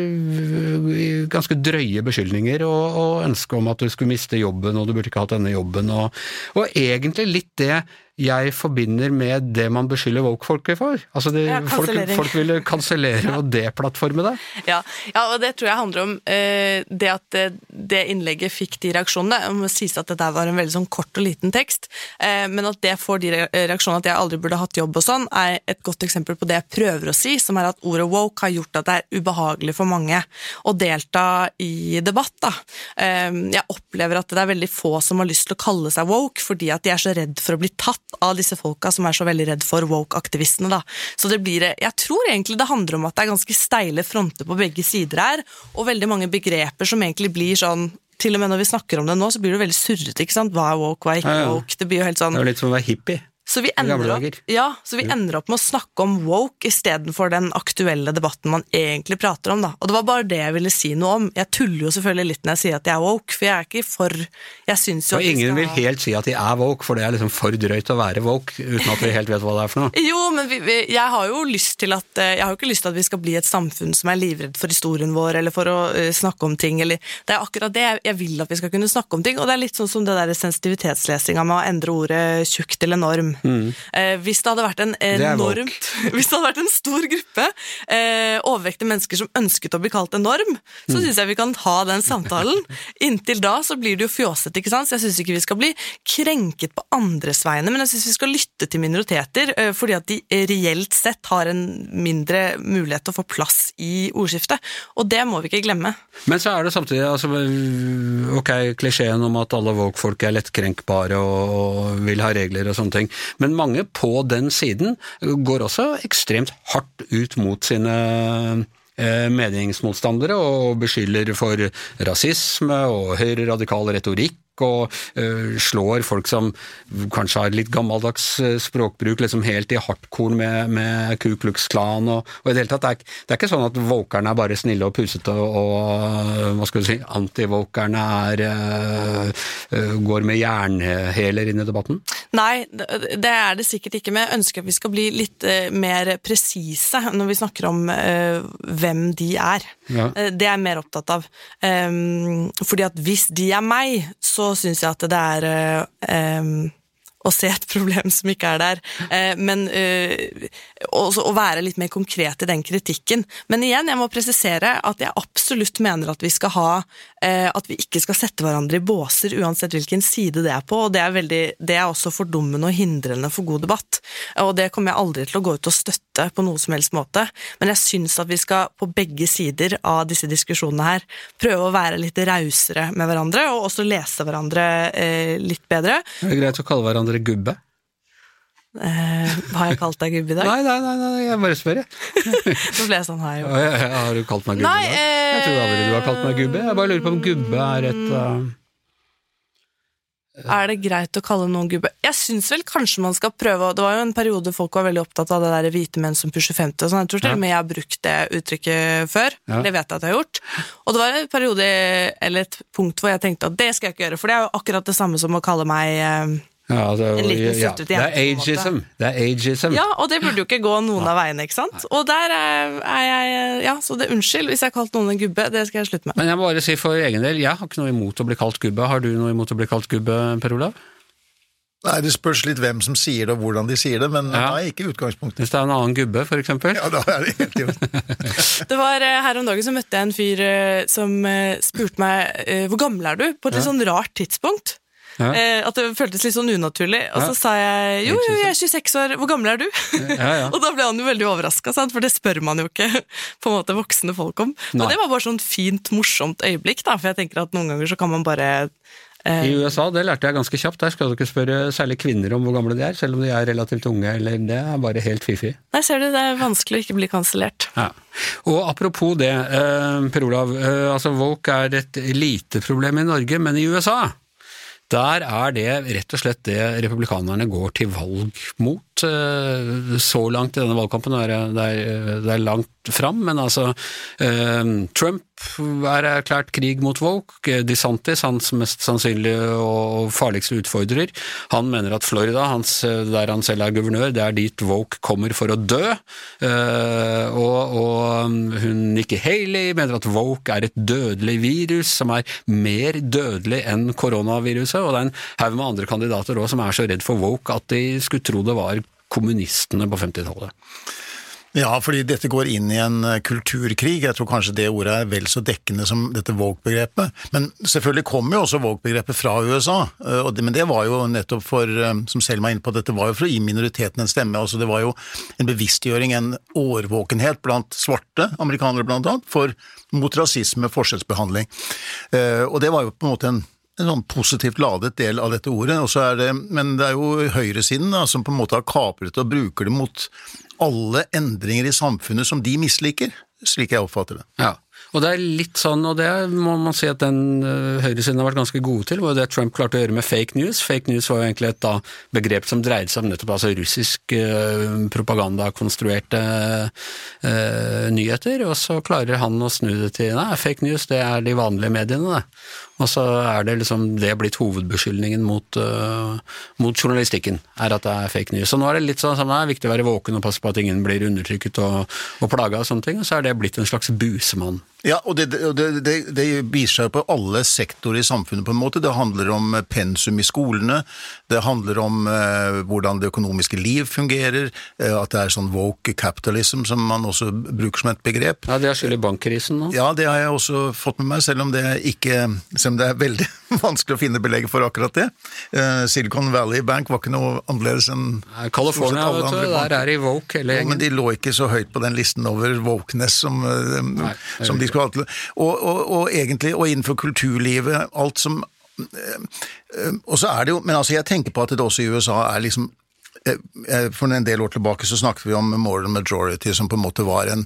øh, ganske drøye beskyldninger og, og ønske om at du skulle miste jobben, og du burde ikke hatt denne jobben, og, og egentlig litt det jeg forbinder med det man beskylder woke-folket for. Altså det, Ja, folk, folk ville kansellere og deplattforme det. ja, ja, og det tror jeg handler om eh, det at det, det innlegget fikk de reaksjonene. Det må sies at det der var en veldig sånn kort og liten tekst, eh, men at det får de reaksjonene at jeg aldri burde hatt jobb og sånn, er et godt eksempel på det jeg prøver å si, som er at ordet woke har gjort at det er ubehagelig for mange å delta i debatt. Da. Eh, jeg opplever at det er veldig få som har lyst til å kalle seg woke, fordi at de er så redd for å bli tatt av disse folka som er så veldig redd for woke-aktivistene. da. Så det blir, jeg tror egentlig det handler om at det er ganske steile fronter på begge sider her, og veldig mange begreper som egentlig blir sånn til og med når vi snakker om det nå, så blir det veldig surrete. ikke sant? Hva er woke, hva er ikke woke? Det blir jo helt sånn Det er jo litt som å være hippie. Så vi, ender opp, ja, så vi ender opp med å snakke om woke istedenfor den aktuelle debatten man egentlig prater om. Da. Og det var bare det jeg ville si noe om. Jeg tuller jo selvfølgelig litt når jeg sier at jeg er woke, for jeg er ikke for Jeg syns jo Og ingen skal vil helt si at de er woke, for det er liksom for drøyt å være woke, uten at vi helt vet hva det er for noe. Jo, men vi, vi, jeg har jo lyst til at eh, Jeg har jo ikke lyst til at vi skal bli et samfunn som er livredd for historien vår, eller for å uh, snakke om ting, eller Det er akkurat det jeg, jeg vil at vi skal kunne snakke om ting, og det er litt sånn som det der sensitivitetslesinga med å endre ordet tjukk til en norm. Eh, hvis det hadde vært en enormt Hvis det hadde vært en stor gruppe eh, overvektige mennesker som ønsket å bli kalt en norm, så syns jeg vi kan ha den samtalen. Inntil da så blir det jo fjåsete, ikke sant. Så jeg syns ikke vi skal bli krenket på andres vegne, men jeg syns vi skal lytte til minoriteter, eh, fordi at de reelt sett har en mindre mulighet til å få plass i ordskiftet. Og det må vi ikke glemme. Men så er det samtidig altså, ok, klisjeen om at alle woke-folk er lettkrenkbare og, og vil ha regler og sånne ting, men mange på den siden går også ekstremt hardt ut mot sine eh, meningsmotstandere og beskylder for rasisme og høyreradikal retorikk og uh, slår folk som kanskje har litt gammeldags øh, språkbruk liksom helt i hardkorn med, med Ku Klux Klan og, og i det hele tatt, det er, det er ikke sånn at vokerne er bare snille og pusete og, og hva skal du si, antivokerne er uh, går med jernhæler inn i debatten? Nei, det er det sikkert ikke, men jeg ønsker at vi skal bli litt eh, mer presise når vi snakker om uh, hvem de er. Ja. Eh, det er jeg mer opptatt av. Um, fordi at hvis de er meg, så syns jeg at det er ehm, å se et problem som ikke er der, eh, men eh, også å være litt mer konkret i den kritikken. Men igjen, jeg må presisere at jeg absolutt mener at vi skal ha At vi ikke skal sette hverandre i båser uansett hvilken side det er på, og det er, veldig, det er også fordummende og hindrende for god debatt. Og det kommer jeg aldri til å gå ut og støtte på noe som helst måte, men jeg syns at vi skal på begge sider av disse diskusjonene her prøve å være litt rausere med hverandre, og også lese hverandre eh, litt bedre. Det Er greit å kalle hverandre gubbe? Eh, har jeg kalt deg gubbe i dag? Nei, nei, nei, nei jeg bare spør, jeg. Nå ble jeg sånn her. Ja, Har du kalt meg gubbe Nei, i dag? Jeg tror aldri du har kalt meg gubbe. Jeg bare lurer på om gubbe er et uh... Er det greit å kalle noen gubbe? Jeg syns vel kanskje man skal prøve Det var jo en periode folk var veldig opptatt av det der hvite menn som pusher 50 og sånn. Jeg tror til Ja. med jeg har brukt det uttrykket før. Ja. Det vet jeg at jeg har gjort. Og det var en periode, eller et punkt hvor jeg tenkte at det skal jeg ikke gjøre, for det er jo akkurat det samme som å kalle meg eh, ja, altså, En liten ja, suttete Det er jente, måte. ageism. Det er ageism. Ja, og det burde jo ikke gå noen av veiene, ikke sant? Og der er er jeg Ja, så det unnskyld hvis jeg har kalt noen en gubbe, det skal jeg slutte med. Men jeg må bare si for egen del, jeg har ikke noe imot å bli kalt gubbe. Har du noe imot å bli kalt gubbe, Per Olav? Nei, Det spørs litt hvem som sier det, og hvordan de sier det, men Ja. nei, ikke utgangspunktet. Hvis det er en annen gubbe, for eksempel? Ja, da er det helt i. Det var eh, Her om dagen så møtte jeg en fyr eh, som eh, spurte meg hvor gammel er du, på et litt sånn rart tidspunkt. Ja. Eh, at det føltes litt sånn unaturlig. Og så sa jeg jo, jo, jeg er 26 år, hvor gammel er du? Ja, ja. og da ble han jo veldig overraska, for det spør man jo ikke på en måte voksne folk om. Nei. Og det var bare sånn fint, morsomt øyeblikk, da, for jeg tenker at noen ganger så kan man bare eh, I USA, det lærte jeg ganske kjapt, der skal du ikke spørre særlig kvinner om hvor gamle de er, selv om de er relativt unge, eller det er bare helt fiffig. Nei, ser du, det er vanskelig å ikke bli kansellert. Ja. Og apropos det, eh, Per Olav, altså Volk er et lite problem i Norge, men i USA der er det rett og slett det republikanerne går til valg mot. Eh, Så langt i denne valgkampen, det er, det er, det er langt fram, men altså eh, Trump er erklært krig mot woke. DeSantis, hans mest sannsynlige og farligste utfordrer, han mener at Florida, hans, der han selv er guvernør, det er dit woke kommer for å dø. Eh, og, og hun Nikki Haley mener at woke er et dødelig virus som er mer dødelig enn koronaviruset, og det er en haug med andre kandidater òg som er så redd for woke at de skulle tro det var kommunistene på 50-tallet. Ja, fordi dette går inn i en eh, kulturkrig. Jeg tror kanskje det ordet er vel så dekkende som dette Vogue-begrepet. Men selvfølgelig kommer jo også Vogue-begrepet fra USA. eh, Men det var jo nettopp for, eh, som Selma er inne på, dette var jo for å gi minoriteten en stemme. altså Det var jo en bevisstgjøring, en årvåkenhet blant svarte amerikanere blant annet, for, mot rasisme, forskjellsbehandling. Eh, Og det var jo på en måte en en sånn positivt ladet del av dette ordet, det, men det er jo høyresiden da, som på en måte har kapret det og bruker det mot alle endringer i samfunnet som de misliker, slik jeg oppfatter det. Ja, og det er litt sånn, og det må man si at den øh, høyresiden har vært ganske gode til, var det Trump klarte å gjøre med fake news. Fake news var jo egentlig et da, begrep som dreide seg om nettopp altså russisk øh, propagandakonstruerte øh, nyheter, og så klarer han å snu det til nei, fake news det er de vanlige mediene, det. Og så er det liksom det blitt hovedbeskyldningen mot, uh, mot journalistikken, er at det er fake news. Så nå er det litt sånn sånn det er viktig å være våken og passe på at ingen blir undertrykket og, og plaga og sånne ting, og så er det blitt en slags busemann. Ja, og det, det, det, det viser seg på alle sektorer i samfunnet på en måte. Det handler om eh, pensum i skolene, det handler om uh, hvordan det økonomiske liv fungerer, uh, at det er sånn woke capitalism som man også bruker som et begrep. Ja, Det har skyld i bankkrisen nå. Ja, det har jeg også fått med meg, selv om det, ikke, selv om det er veldig vanskelig å finne belegg for akkurat det. Uh, Silicon Valley Bank var ikke noe annerledes enn Nei, California, vet du, der er de woke hele Ja, men de lå ikke så høyt på den listen over wokeness som, uh, Nei, som de skulle ha til. Og, og, og egentlig, og innenfor kulturlivet, alt som eh, Og så er det jo Men altså, jeg tenker på at det også i USA er liksom for en del år tilbake så snakket vi om moral majority, som på en måte var en,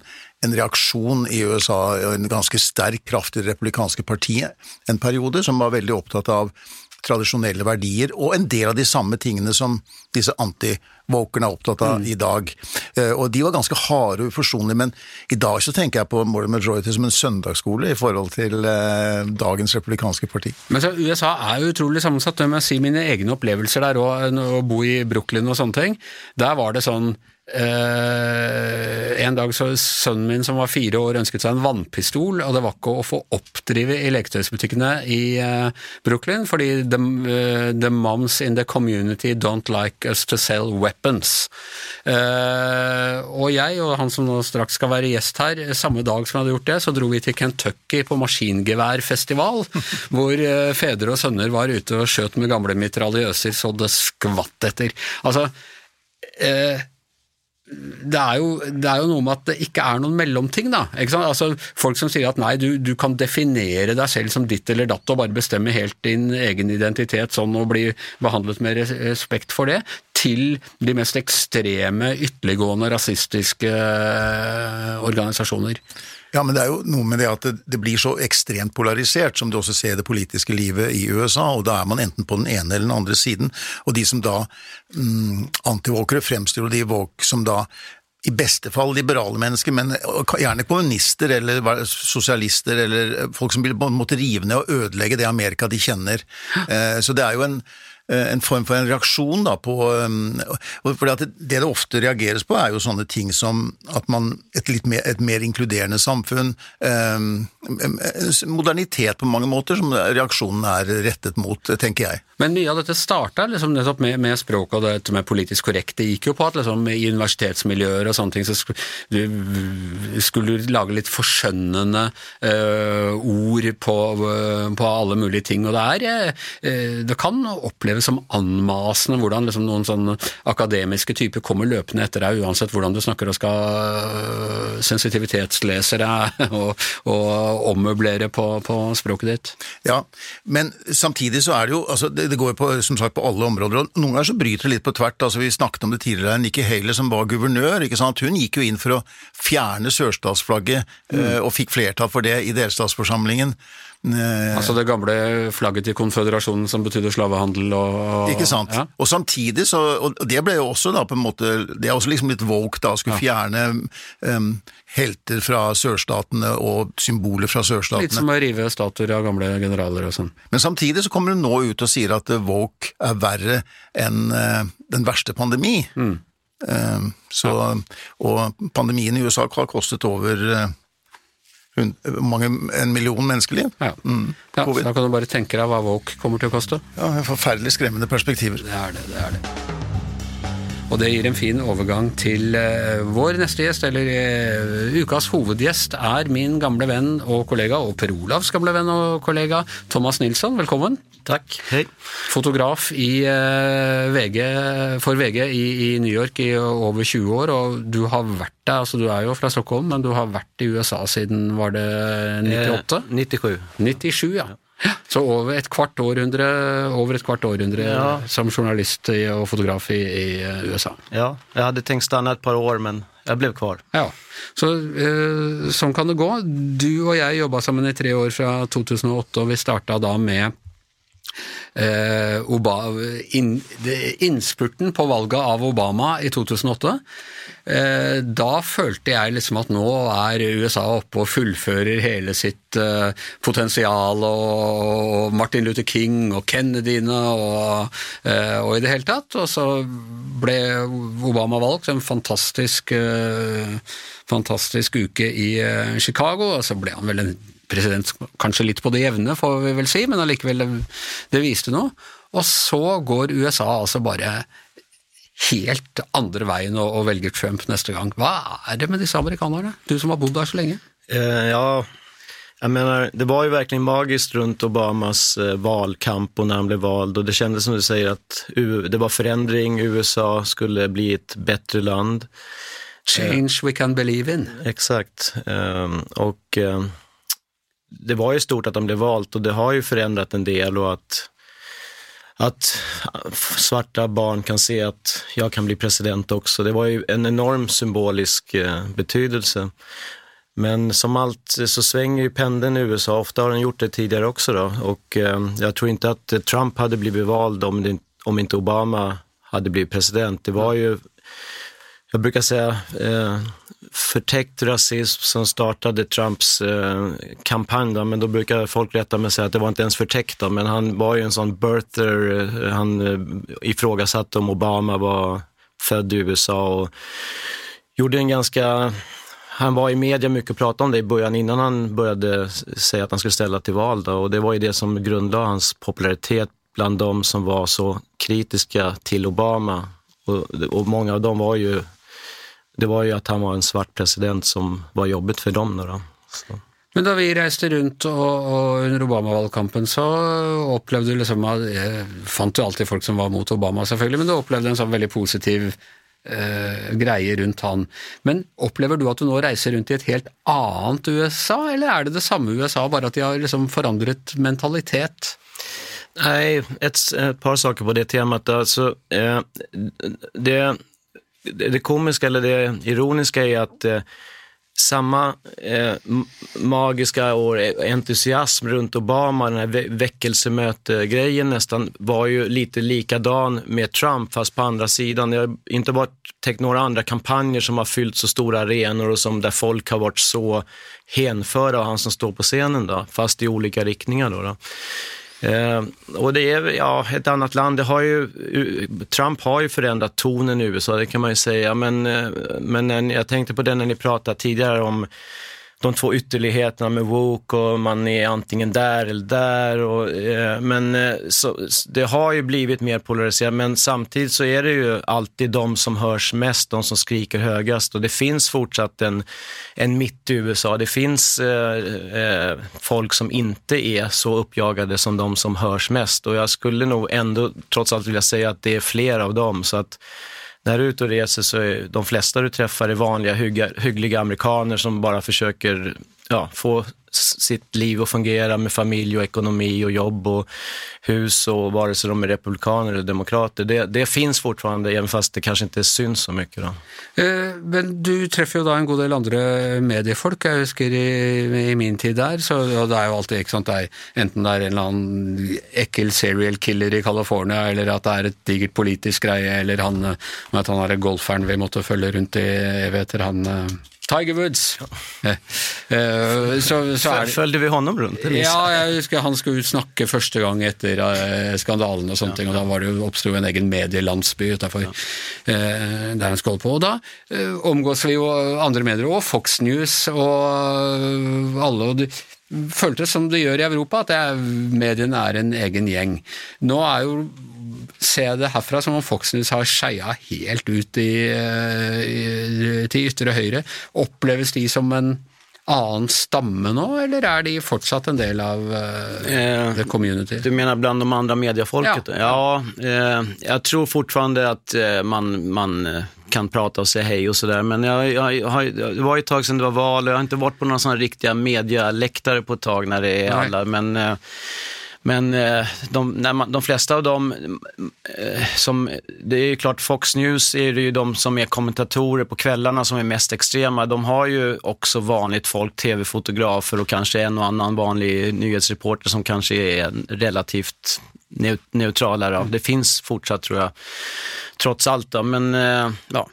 en reaksjon i USA, en ganske sterk kraft i det republikanske partiet en periode, som var veldig opptatt av tradisjonelle verdier, og en del av de samme tingene som disse anti-wokerne er opptatt av i dag. Eh, Og de var ganske harde og uforsonlige, men i dag så tenker jeg på moral majority som en søndagsskole i forhold til eh, dagens republikanske parti. Men så USA er jo utrolig sammensatt. Det må jeg si mine egne opplevelser der òg, å bo i Brooklyn og sånne ting. Der var det sånn eh, En dag så sønnen min som var fire år ønsket seg en vannpistol, og det var ikke å få oppdrive i leketøysbutikkene i uh, Brooklyn, fordi the, uh, the moms in the community don't like us to sell weapons. Og jeg og han som nå straks skal være gjest her, samme dag som jeg hadde gjort det, så dro vi til Kentucky på maskingeværfestival, hvor fedre og sønner var ute og skjøt med gamle mitraljøser så det skvatt etter. Altså, eh, det er, jo, det er jo noe med at det ikke er noen mellomting, da. Altså, folk som sier at nei, du, du kan definere deg selv som ditt eller datt og bare bestemme helt din egen identitet sånn og bli behandlet med respekt for det, til de mest ekstreme, ytterliggående, rasistiske eh, organisasjoner. Ja, men det er jo noe med det at det, blir så ekstremt polarisert, som du også ser i det politiske livet i USA, og da er man enten på den ene eller den andre siden. Og de som da mm, Antivåkere fremstiller de våk som da i beste fall liberale mennesker, men gjerne kommunister eller sosialister eller folk som vil på en måte rive ned og ødelegge det Amerika de kjenner. Eh, Så det er jo en, en form for en reaksjon da på um, at det, det det ofte reageres på, er jo sånne ting som at man Et, litt mer, et mer inkluderende samfunn, um, modernitet på mange måter, som reaksjonen er rettet mot, tenker jeg. Men mye av dette starta liksom nettopp med, med språket og dette med politisk korrekt. Det gikk jo på at liksom, i universitetsmiljøer og sånne ting så skulle du, skulle du lage litt forskjønnende øh, ord på, øh, på alle mulige ting. Og det er øh, Det kan oppleves som anmasende hvordan liksom, noen sånn akademiske typer kommer løpende etter deg uansett hvordan du snakker og skal øh, sensitivitetslese deg og, og ommøblere på, på språket ditt. Ja, men samtidig så er det jo altså det, det går på, som sagt på alle områder, og noen ganger så bryter det litt på tvert. altså Vi snakket om det tidligere, Nikki Haley som var guvernør, ikke sant? hun gikk jo inn for å fjerne sørstatsflagget, mm. og fikk flertall for det i delstatsforsamlingen. Eh, Altså det gamle flagget til konføderasjonen som betydde slavehandel og, og Ikke sant? Ja. Og samtidig så Og det ble jo også da på en måte Det er også liksom litt woke da, skulle fjerne um, helter fra sørstatene og symboler fra sørstatene. Litt som å rive statuer av gamle generaler og sånn. Men samtidig så kommer hun nå ut og sier at woke er verre enn uh, den verste pandemi. Eh, så, Og pandemien i USA har kostet over hun- mange, en million menneskeliv. Ja. ja, så da kan du bare tenke deg hva Woke kommer til å koste. Ja, Forferdelig skremmende perspektiver. Det er det, det er det. Og det gir en fin overgang til eh, vår neste gjest, eller eh, ukas hovedgjest er min gamle venn og kollega, og Per Olavs gamle venn og kollega, Thomas Nilsson. Velkommen. Takk. Hei. Fotograf i eh, VG, for VG i, i New York i over 20 år, og du har vært der, altså du er jo fra Stockholm, men du har vært i USA siden, var det 98? Eh, 97. 97, ja. Så over et kvart århundre, over et kvart århundre Ja. som journalist og fotograf i, i eh, USA. Ja, jeg hadde tenkt stanna et par år, men jeg ble kvar. Ja, så eh, sånn kan det gå. Du og jeg jobba sammen i tre år fra 2008, og vi starta da med eh, Oba, inn, det- innspurten på valget av Obama i 2008, eh, da følte jeg liksom at nå er USA oppe og fullfører hele sitt eh, potensial, og, Martin Luther King og Kennedyene og, eh, og i det hele tatt. Og så ble Obama valgt, en fantastisk, eh, fantastisk uke i eh, Chicago, og så ble han vel en president kanskje litt på det jevne, får vi vel si, men allikevel, det, det viste noe. Og så går USA altså bare helt andre veien og, og velger Trump neste gang. Hva er det med disse amerikanerne? Du som har bodd der så lenge. Uh, ja, jeg mener, det var jo virkelig magisk rundt Obamas eh, valkamp og når han ble vald og det kjentes som du sier, at det var forandring, USA skulle bli et bättre land. Change we can believe in. Exakt. Og det var ju stort att de blev vald och det har ju förändrat en del och att, att svarta barn kan se att jag kan bli president också. Det var ju en enorm symbolisk eh, betydelse. Men som allt så svänger ju pendeln i USA. Ofta har den gjort det tidigare också då. Och eh, jag tror att eh, Trump hade blivit vald om, det, om inte Obama hade blivit president. Det var ju jag brukar säga eh, förtäckt rasism som startade Trumps eh, kampanj, då, men då brukar folk rätta mig och säga att det var inte ens förtäckt, då, men han var ju en sån birther, eh, han eh, ifrågasatte om Obama var född i USA och gjorde en ganska han var i media mycket och pratade om det i början innan han började säga att han skulle ställa till val. Då, och det var ju det som grundlade hans popularitet bland de som var så kritiska till Obama. Och, och många av dem var ju, det var jo at han var en svart president som var jobbet for dem. Då. Så. Men da vi reiste rundt og, og under Obama-valgkampen, så opplevde du liksom Jeg fant jo alltid folk som var mot Obama, selvfølgelig, men du opplevde en sånn veldig positiv eh, greie rundt han. Men opplever du at du nå reiser rundt i et helt annet USA, eller er det det samme USA, bare at de har liksom forandret mentalitet? Nei, et, et par saker på det temaet. Altså, eh, det, det komiske eller det ironiska är att eh, samma eh, magiska och entusiasm runt Obama, den här vä- väckelsemöte-grejen var ju lite likadan med Trump, fast på andra sidan. Det har inte varit tenkt några andra kampanjer som har fyllt så stora arenor och som där folk har varit så hänförda av han som står på scenen, då, fast i olika riktningar. Eh, och det är ja, ett annat land. Det har ju, Trump har ju förändrat tonen i USA, det kan man ju säga. Men, eh, men när, jag tänkte på det när ni pratade tidigare om de två ytterligheterna med woke och man är antingen där eller där. Och, eh, men eh, så, det har ju blivit mer polariserat, men samtidigt så är det ju alltid de som hörs mest, de som skriker högast. Och det finns fortsatt en, en mitt i USA. Det finns eh, eh, folk som inte är så uppjagade som de som hörs mest. Och jag skulle nog ändå trots allt vilja säga att det är fler av dem. Så att när du är ute och reser så är de flesta du träffar är vanliga, hygga, hyggliga amerikaner som bara försöker ja, få sitt liv å fungere med familie og ekonomi og jobb og hus og vare seg de er republikaner eller demokrater. Det, det fins fortfarande, även fast det kanskje ikke syns så mye. Da. Eh, Men du treffer jo da en god del andre mediefolk. Jeg husker i, i min tid der, så det er jo alltid ikke sant, det er, enten det er en eller annen ekkel serial killer i California, eller at det er et digert politisk greie, eller han, at han er golferen vi måtte følge rundt i evigheter, han eh, Tiger Woods. Eh, eh, Så, så det Följde vi honom rundt? Det ja, jeg husker han skulle snakke første gang etter eh, skandalen og sånne ting, og da var det jo, oppsto en egen medielandsby utafor ja. der han skulle holde på. Og da omgås vi jo andre medier, og Fox News og alle, og de føltes som det gjør i Europa, at mediene er en egen gjeng. Nå er jo ser jeg det herfra som om Fox News har skeia helt ut i, eh, i, til ytre høyre. Oppleves de som en annen stamme nå, eller er de fortsatt en del av Eh, the community? Du mener blant de andre mediefolket? Ja. Ja, uh, jeg tror fortfarande at man, man kan prate og si hei og sådär. Men jeg, jeg, jag, har- det var et tag siden det var valg, jeg har ikke vært på noen sånne riktige medielektere på et tag når det er alle. Men, eh, Men eh, de, de flesta av dem, eh, som, det är ju klart Fox News är det ju de som är kommentatorer på kvällarna som är mest extrema. De har ju också vanligt folk, tv-fotografer och kanske en och annan vanlig nyhetsreporter som kanske är relativt neu- Det finns fortsatt tror jag, trots allt. Då. Men eh, ja.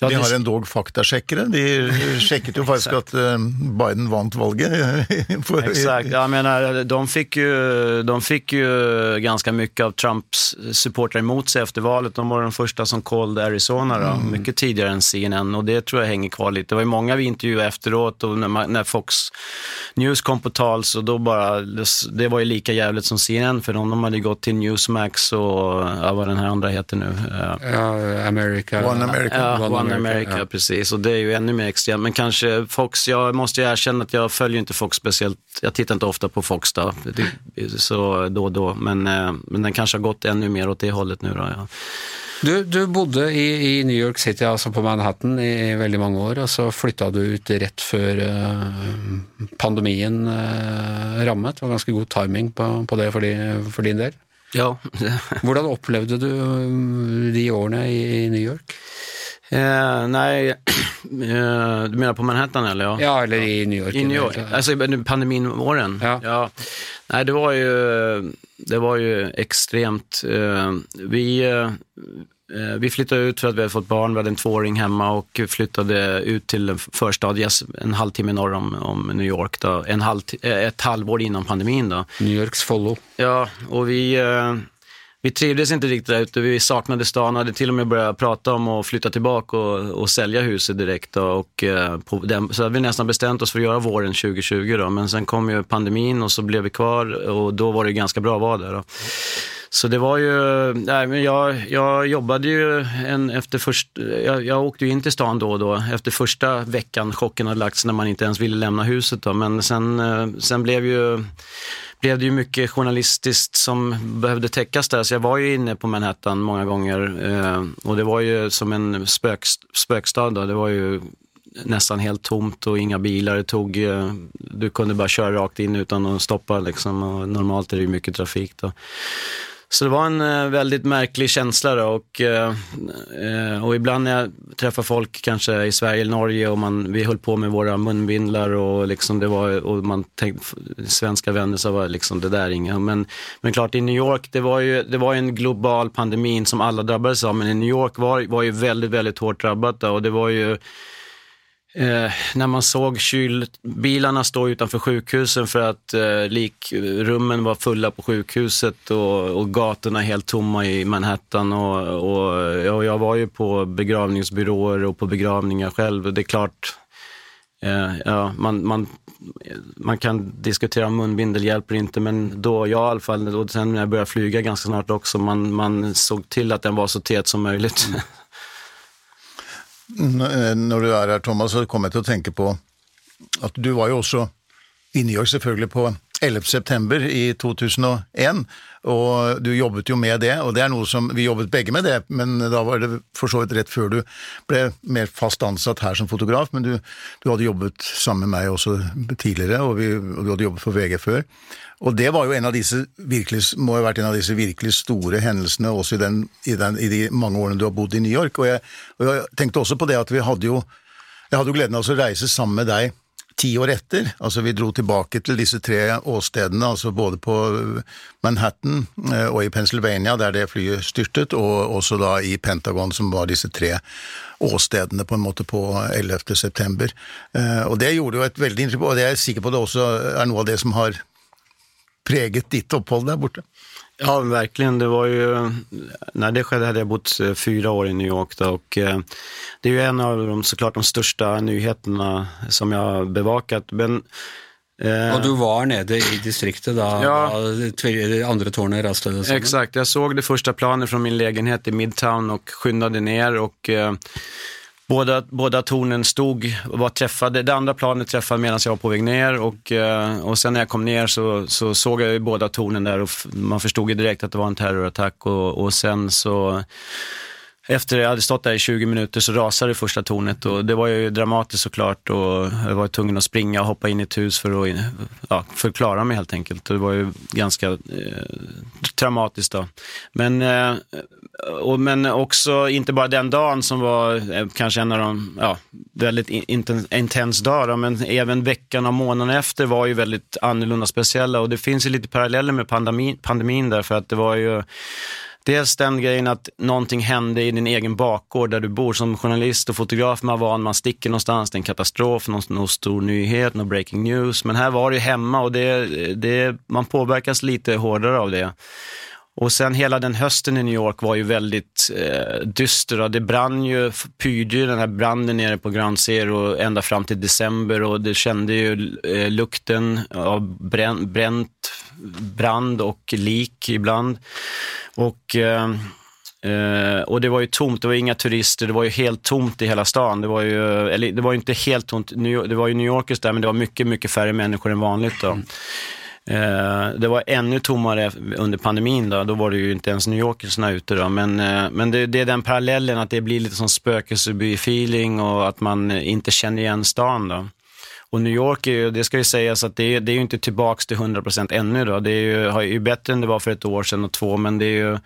Ja, Vi de har endog faktasjekkere. De sjekket jo faktisk at eh, Biden vant valget. For- Exakt, jag menar, de fick, ju, de fick ju ganska mycket av Trumps supportrar emot sig efter valet. De var de första som called Arizona, då, mycket tidigare än CNN och det tror jag hänger kvar lite. Det var ju många vi intervjuade efteråt och när, man, när Fox News kom på tal så då bara, det var ju lika jävligt som CNN för de, de hade gått till Newsmax och ja, vad den här andra heter nu. eh, Ja, America. One America. Ja, One One, America, America, ja. precis. Och det är ju ännu mer extremt. Men kanske Fox, jag måste ju erkänna att jag följer inte Fox speciellt. Jag tittar inte ofta på Fox då, det, så då och då. Men, eh, men den kanske har gått ännu mer åt det hållet nu då. Ja. Du, du bodde i, i New York City, altså på Manhattan, i veldig mange år, og så flytta du ut rett før uh, pandemien uh, rammet. Det var ganske god timing på, på det for, din, for din del. ja. Hvordan opplevde du eh, de årene i, i New York? Eh, nej, eh, du menar på Manhattan eller? Ja. Ja, eller i New York. I New York, alltså pandeminåren? Ja. Nej, det var ju, det var ju extremt. eh, Vi, eh, vi flyttade ut för att vi hade fått barn, vi hade en tvååring hemma och flyttade ut till en förstad en halvtimme norr om, om New York, då, en halv, eh, ett halvår innan pandemin. Då. New Yorks Follo. Ja, och vi, vi trivdes inte riktigt där ute. Vi saknade stan, hade till och med börjat prata om att flytta tillbaka och, och sälja huset direkt. Då, eh, så hade vi nästan bestämt oss för att göra våren 2020. Då, men sen kom ju pandemin och så blev vi kvar och då var det ganska bra att vara där. Då. Så det var ju, nej men jag, jag jobbade ju en, efter först, jag, jag åkte ju in till stan då och då. Efter första veckan chocken hade lagts när man inte ens ville lämna huset då. Men sen, eh, sen blev ju, blev det ju mycket journalistiskt som behövde täckas där. Så jag var ju inne på Manhattan många gånger eh, och det var ju som en spök, spökstad då. Det var ju nästan helt tomt och inga bilar. Det tog, eh, du kunde bara köra rakt in utan att stoppa liksom. Och normalt är det ju mycket trafik då. Så det var en uh, veldig merkelig känsla då och, uh, eh, och ibland när jag träffar folk kanske i Sverige eller Norge och man, vi höll på med våra munbindlar och, liksom det var, och man tänkte, svenska vänner så var liksom det där inga. Men, men klart i New York, det var ju det var en global pandemi som alla drabbades av men i New York var, var ju väldigt, väldigt hårt drabbat då, det var ju Eh, när man såg kylbilarna stå utanför sjukhusen för att eh, likrummen var fulla på sjukhuset och, och gatorna helt tomma i Manhattan. Och, och, och jag var ju på begravningsbyråer och på begravningar själv. Det är klart, eh, ja, man, man, man kan diskutera om munbindel hjälper inte, men då jag i alla fall, och sen när jag började flyga ganska snart också, man, man såg till att den var så tät som möjligt. Eh, Når du er her, Thomas, så kommer jeg til å tenke på at du var jo også i oss selvfølgelig på 11. september i 2001, og du jobbet jo med det, og det er noe som Vi jobbet begge med det, men da var det for så vidt rett før du ble mer fast ansatt her som fotograf, men du, du hadde jobbet sammen med meg også tidligere, og, vi, og du hadde jobbet for VG før. Og det var jo en av disse virkelig, må ha vært en av disse virkelig store hendelsene også i, den, i, den, i de mange årene du har bodd i New York. Og jeg, og jeg tenkte også på det at vi hadde jo Jeg hadde jo gleden av å reise sammen med deg ti år etter. Altså Vi dro tilbake til disse tre åstedene, altså både på Manhattan eh, og i Pennsylvania, der det flyet styrtet, og også da i Pentagon, som var disse tre åstedene på en måte på 11. september. Eh, Og det gjorde jo et veldig inntrykk, og det er jeg sikker på det også er noe av det som har preget ditt opphold der borte. Ja, verkligen. Det var ju, när det skedde hade jag bott eh, fyra år i New York då, och eh, det är ju en av de, såklart de största nyheterna som jag har bevakat. Men, eh, Og du var nede i distriktet da, Ja. det andre tårnet raste sammen? Exakt, jag såg det första planet från min lägenhet i Midtown och skyndade ner och eh, båda, båda tornen stod och var träffade. Det andra planet träffade medan jag var på väg ner och, eh, och sen när jag kom ner så, så såg jag ju båda tornen där och man förstod ju direkt att det var en terrorattack och, och sen så efter jag hade stått där i 20 minuter så rasade första tornet och det var ju dramatiskt såklart och jag var tvungen att springa och hoppa in i ett hus för att ja, förklara mig helt enkelt. Det var ju ganska eh, traumatiskt då. Men, eh, och, men också inte bara den dagen som var eh, kanske en av de ja, väldigt in, intens dagar, men även veckan och månaden efter var ju väldigt annorlunda speciella och det finns ju lite paralleller med pandemien pandemin där för att det var ju Dels den grejen att någonting hände i din egen bakgård där du bor. Som journalist och fotograf man van, man sticker någonstans, det är en katastrof, någon, någon stor nyhet, någon breaking news. Men här var det hemma och det, det, man påverkas lite hårdare av det. Och sen hela den hösten i New York var ju väldigt eh, dyster. Det brann ju, pyrde ju den här branden nere på Grand Zero ända fram till december och det kände ju eh, lukten av bränt, bränt brand och lik ibland. Och, eh, eh, och det var ju tomt, det var inga turister, det var ju helt tomt i hela stan. Det var ju, eller det var ju inte helt tomt, det var ju New Yorkers där, men det var mycket, mycket färre människor än vanligt. Då. Mm. Det var ännu tommare under pandemin, då, då var det ju inte ens New Yorkersna ute. Då. Men, men det, det, är den parallellen att det blir lite som spökelseby-feeling och att man inte känner igen stan. Då. Och New York, är ju, det ska ju sägas att det är, det är ju inte tillbaks till 100% ännu. Då. Det är ju, har ju bättre än det var för ett år sedan och två, men det är ju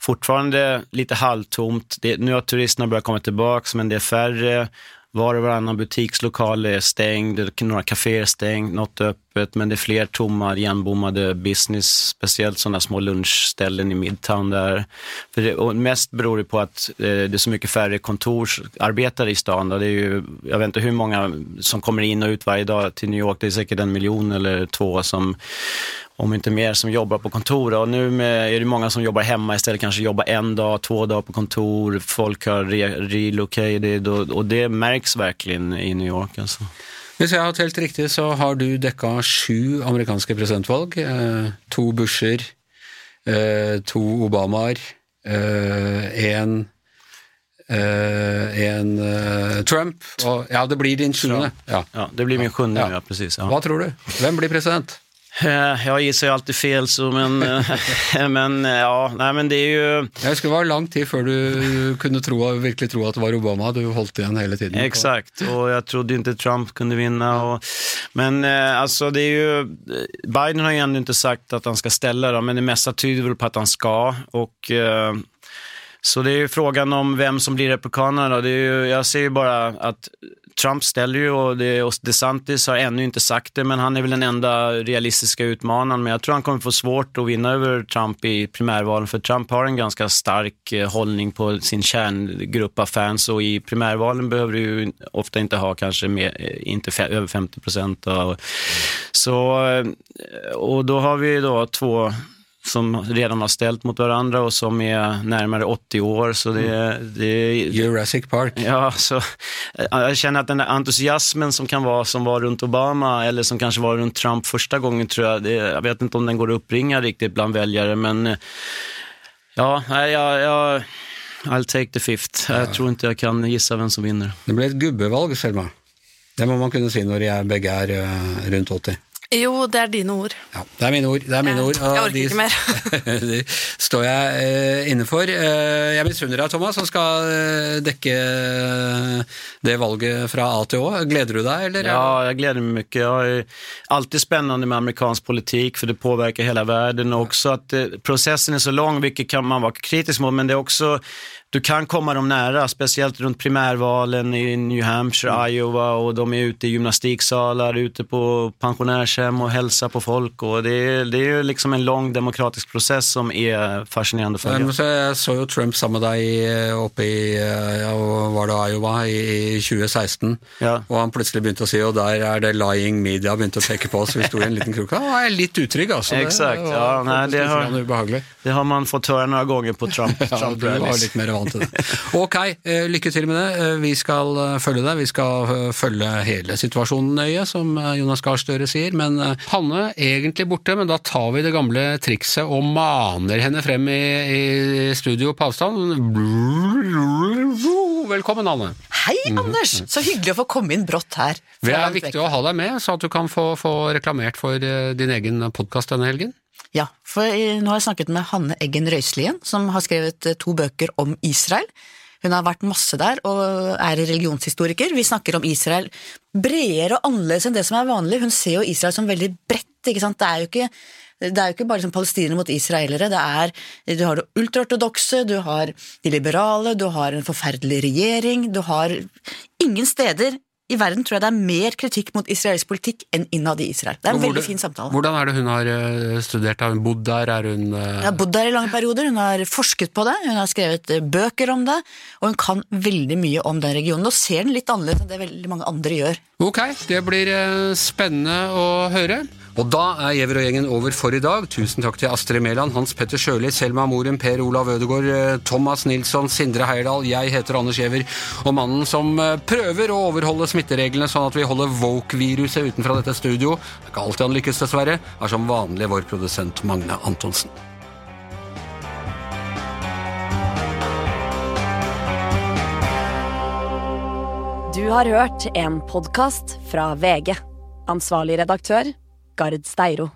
fortfarande lite halvtomt. Det, nu har turisterna börjat komma tillbaks, men det är färre. Var och varannan butikslokal är stängd, några kaféer är stängt, något öppet, men det är fler tomma, igenbommade business, speciellt sådana små lunchställen i Midtown där. För det, och mest beror det på att eh, det är så mycket färre kontorsarbetare i stan. Då. Det är ju, jag vet inte hur många som kommer in och ut varje dag till New York, det är säkert en miljon eller två som om inte mer, som jobbar på kontor. Och nu med, är det många som jobbar hemma istället, kanske jobbar en dag, två dagar på kontor. Folk har re, relocated och, och det märks verkligen i New York. Alltså. Hvis jeg har telt riktig, så har du dekka sju amerikanske presidentvalg. Eh, to Busher, eh, to Obamaer, én eh, en Trump. Og, ja, det blir din sjuende. Ja. ja. det blir min sjuende, ja. ja precis. Hva tror du? Hvem blir president? Eh, jag gissar ju alltid fel, så, men, eh, men eh, ja, nej, men det är ju... Jag husker det var lang tid før du kunne tro, virkelig tro at det var Obama. Du holdt igjen hele tiden. Exakt, og jeg trodde ikke Trump kunne vinne. Og, men altså, det er jo Biden har ju ändå inte sagt at han skal ställa, men det meste tyder vel på at han skal. Och... Så det er ju frågan om hvem som blir republikanerna. Det är ju, jag ser ju bara att Trump ställer ju och, det, och DeSantis har ännu inte sagt det, men han är väl den enda realistiska utmanaren. Men jag tror han kommer få svårt att vinna över Trump i primärvalen, för Trump har en ganska stark eh, hållning på sin kärngrupp av fans och i primärvalen behöver du ju ofta inte ha kanske mer, eh, fe, över 50 procent. Så, eh, och då har vi då två som redan har ställt mot varandra och som är närmare 80 år. Så det, mm. det Jurassic Park. Ja, så jag känner att den där entusiasmen som kan vara som var runt Obama eller som kanske var runt Trump första gången tror jag, det, jag vet inte om den går att uppringa riktigt bland väljare, men ja, jag, jag I'll take the fifth. Ja. Jag tror ikke jeg kan gisse hvem som vinner. Det ble et gubbevalg, Selma. Det må man kunne si når jeg begge er uh, rundt 80. Jo, det er dine ord. Ja, det er mine ord. Det er mine ord. Jeg orker de, ikke mer. de står jeg uh, inne for. Uh, jeg misunner deg, Thomas, som skal uh, dekke eh, det valget fra A til Å. Gleder du deg, eller? Ja, jeg gleder meg mye. Det er alltid spennende med amerikansk politikk, for det påvirker hele verden. Og også at eh, prosessen er så lang, hvilket kan man være kritisk mot, men det er også du kan komme dem nära, speciellt rundt primärvalen i New Hampshire, mm. Iowa och de är ute i gymnastiksalar, ute på pensionärshem och hälsar på folk. Och det, är, det är liksom en lång demokratisk process som är fascinerande för mig. Jag såg ju Trump sammen med dig oppe uppe i ja, var det Iowa i 2016, ja. og han plutselig begynte å si og der er det lying media begynte å peke på oss, vi sto i en liten krok. Han var jeg litt utrygg, altså. Exakt, det, ja, nei, det, har, det har man fått høre noen ganger på Trump. Trump ja, du mer vant til det. Ok, eh, lykke til med det. Eh, vi skal eh, følge deg. Vi skal følge hele situasjonen nøye, som Jonas Gahr Støre sier. Men Hanne egentlig borte, men da tar vi det gamle trikset og maner henne frem i, i studio på avstand. Velkommen, Anne. Hei, mhm. Anders! Så hyggelig å få komme inn brått her. Det er viktig å ha deg med, så at du kan få, få reklamert for din egen podkast denne helgen. Ja, for nå har jeg snakket med Hanne Eggen Røiselien, som har skrevet eh, to bøker om Israel. Hun har vært masse der og er religionshistoriker. Vi snakker om Israel bredere og annerledes enn det som er vanlig. Hun ser jo Israel som veldig bredt, ikke sant. Det er jo ikke er jo ikke bare liksom palestinere mot israelere, det er, du har det ultraortodokse, du har de liberale, du har en forferdelig regjering, du har Ingen steder i verden tror jeg det er mer kritikk mot israelsk politikk enn innad i Israel. Det er en veldig fin samtale. Hvordan er det hun har eh, studert? Har hun bodd der? Er hun eh, Hun har bodd der i lange perioder, hun har forsket på det, hun har skrevet eh, bøker om det, og hun kan veldig mye om den regionen. Og ser den litt annerledes enn det veldig mange andre gjør. Ok, det blir eh, spennende å høre. Og da er Giæver og gjengen over for i dag. Tusen takk til Astrid Mæland, Hans Petter Sjøli, Selma Moren, Per Olav Ødegaard, eh, Thomas Nilsson, Sindre Heierdal. Jeg heter Anders Giæver, og mannen som eh, prøver å overholde smittereglene sånn at vi holder woke-viruset utenfra dette studio, det er ikke alltid han lykkes dessverre, er som vanlig vår produsent Magne Antonsen. Du har hørt en podkast fra VG. Ansvarlig redaktør, Rikard Steiro.